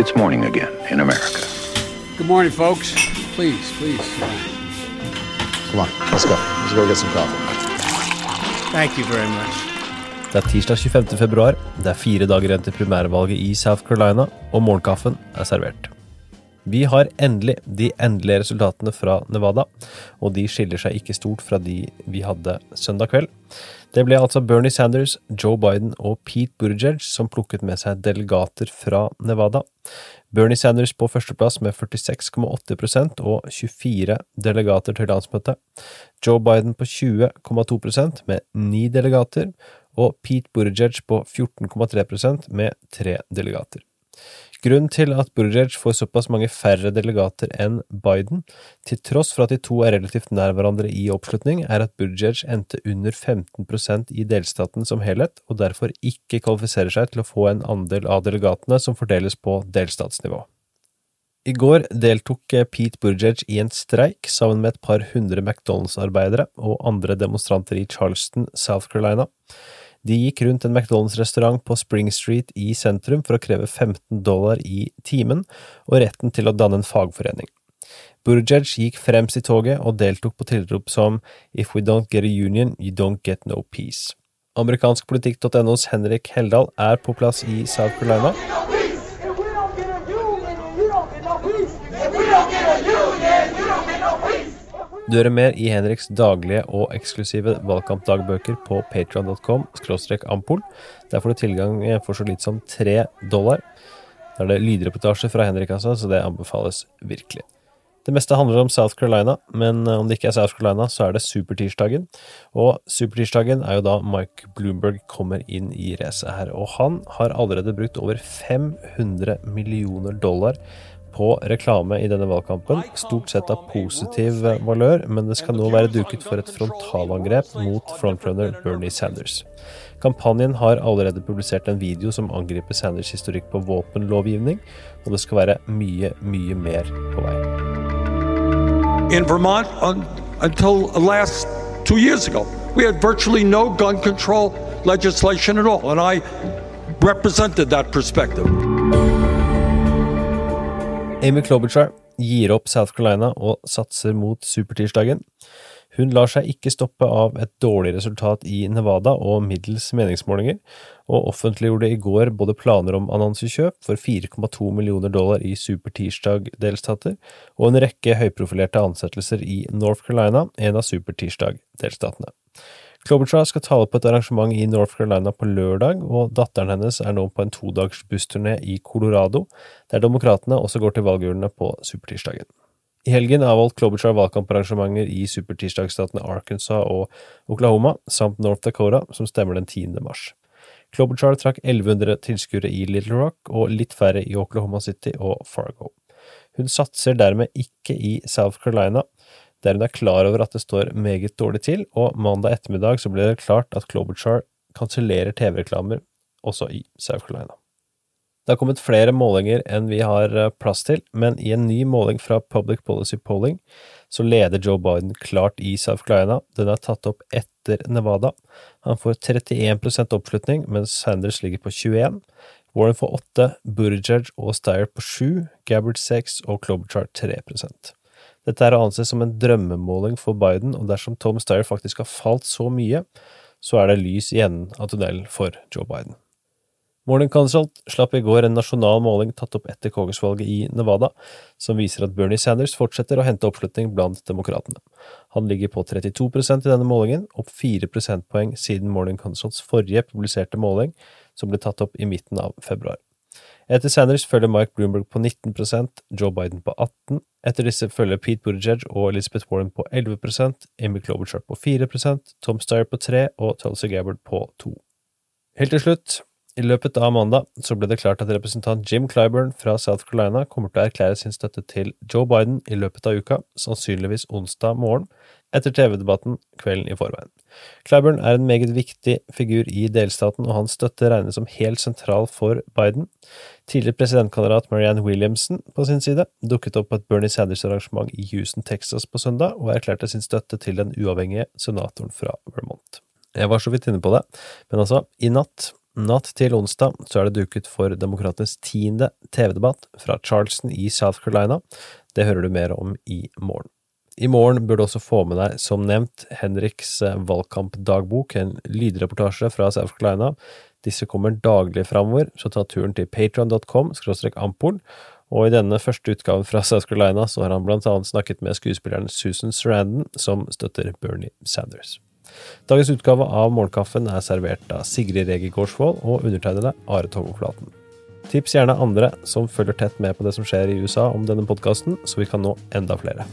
It's morning again in America. Good morning, folks. Please, please. Come on, let's go. Let's go get some coffee. Thank you very much. Det er tirsdag 25. februar, det er fire dager igjen til primærvalget i South Carolina, og morgenkaffen er servert. Vi har endelig de endelige resultatene fra Nevada, og de skiller seg ikke stort fra de vi hadde søndag kveld. Det ble altså Bernie Sanders, Joe Biden og Pete Buttigieg som plukket med seg delegater fra Nevada. Bernie Sanders på førsteplass med 46,8% og 24 delegater til landsmøtet. Joe Biden på 20,2% med 9 delegater, og Pete Buttigieg på 14,3% med 3 delegater. Grunnen til at Buttigieg får såpass mange færre delegater enn Biden, til tross for at de to er relativt nær hverandre i oppslutning, er at Buttigieg endte under 15 i delstaten som helhet, og derfor ikke kvalifiserer seg til å få en andel av delegatene som fordeles på delstatsnivå. I går deltok Pete Buttigieg i en streik sammen med et par hundre McDonald's-arbeidere og andre demonstranter i Charleston, South Carolina. De gikk rundt en McDonald's-restaurant på Spring Street i sentrum for å kreve 15 dollar i timen og retten til å danne en fagforening. Buttigieg gikk fremst i toget og deltok på tilrop som If we don't get a union, you don't get no peace. Amerikanskpolitikk.nos Henrik Heldal er på plass i South Carolina. Du hører mer i Henriks daglige og eksklusive valgkampdagbøker på patreon.com ampol. Der får du tilgang for så lite som tre dollar. Da er det lydreportasje fra Henrik, altså, så det anbefales virkelig. Det meste handler om South Carolina, men om det ikke er South Carolina, så er det supertirsdagen. Og supertirsdagen er jo da Mike Bloomberg kommer inn i racet her. Og han har allerede brukt over 500 millioner dollar på reklame i denne valgkampen, stort sett av positiv valør, men det skal nå være duket for et frontalangrep mot frontrunner Bernie Sanders. Kampanjen har allerede publisert en video som angriper Sanders historikk på våpenlovgivning, og det skal være mye, mye mer på vei. In Vermont, un, until last two years ago, we had virtually no gun control legislation at all, and I represented that perspective. Amy Klobuchar gir opp South Carolina og satser mot supertirsdagen. Hun lar seg ikke stoppe av et dårlig resultat i Nevada og middels meningsmålinger, og offentliggjorde i går både planer om annonsekjøp for 4,2 millioner dollar i supertirsdag-delstater, og en rekke høyprofilerte ansettelser i North Carolina, en av supertirsdag-delstatene. Klobuchar skal tale på et arrangement i North Carolina på lørdag, og datteren hennes er nå på en todagers bussturné i Colorado, der demokratene også går til valgurnene på supertirsdagen. I helgen avholdt Klobuchar valgkamparrangementer i supertirsdagsstatene Arkansas og Oklahoma, samt North Dakota, som stemmer den 10. mars. Klobuchar trakk 1100 tilskuere i Little Rock og litt færre i Oklahoma City og Fargo. Hun satser dermed ikke i South Carolina, der hun er klar over at det står meget dårlig til, og mandag ettermiddag så ble det klart at Klobuchar kansellerer TV-reklamer også i South Carolina. Det har kommet flere målinger enn vi har eh, plass til, men i en ny måling fra Public Policy Polling så leder Joe Biden klart i South Carolina, den er tatt opp etter Nevada. Han får 31% oppslutning, mens Sanders ligger på 21. Warren får 8, Buttigieg og Steyer på 7, Gabbard 6 og Klobuchar 3 dette er å anse som en drømmemåling for Biden, og dersom Tom Steyer faktisk har falt så mye, så er det lys i enden av tunnelen for Joe Biden. Morning Consult slapp i går en nasjonal måling tatt opp etter kongesvalget i Nevada, som viser at Bernie Sanders fortsetter å hente oppslutning blant demokratene. Han ligger på 32% i denne målingen, opp 4 prosentpoeng siden Morning Consults forrige publiserte måling, som ble tatt opp i midten av februar. Etter Sanders følger Mike Bloomberg på 19% Joe Biden på 18 Etter disse følger Pete Buttigieg og Elizabeth Warren på 11% Amy Klobuchar på 4% Tom Steyer på 3 og Tulsi Gabbard på 2 Helt til slutt, i løpet av mandag så ble det klart at representant Jim Clyburn fra South Carolina kommer til å erklære sin støtte til Joe Biden i løpet av uka, sannsynligvis onsdag morgen, etter TV-debatten kvelden i forveien. Clyburn er en meget viktig figur i delstaten, og hans støtte regnes som helt sentral for Biden. Tidligere presidentkandidat Marianne Williamson på sin side dukket opp på et Bernie Sanders-arrangement i Houston, Texas på søndag, og erklærte sin støtte til den uavhengige senatoren fra Vermont. Jeg var så vidt inne på det, men altså, i natt Natt til onsdag så er det duket for demokratenes tiende TV-debatt fra Charleston i South Carolina. Det hører du mer om i morgen. I morgen burde du også få med deg, som nevnt, Henriks eh, valgkampdagbok, en lydreportasje fra South Carolina. Disse kommer daglig framover, så ta turen til patron.com ampol. Og i denne første utgaven fra South Carolina så har han blant annet snakket med skuespilleren Susan Sarandon, som støtter Bernie Sanders. Dagens utgave av Morgenkaffen er servert av Sigrid Rege Gårdsvold og undertegnede Are Togoflaten. Tips gjerne andre som følger tett med på det som skjer i USA om denne podkasten, så vi kan nå enda flere.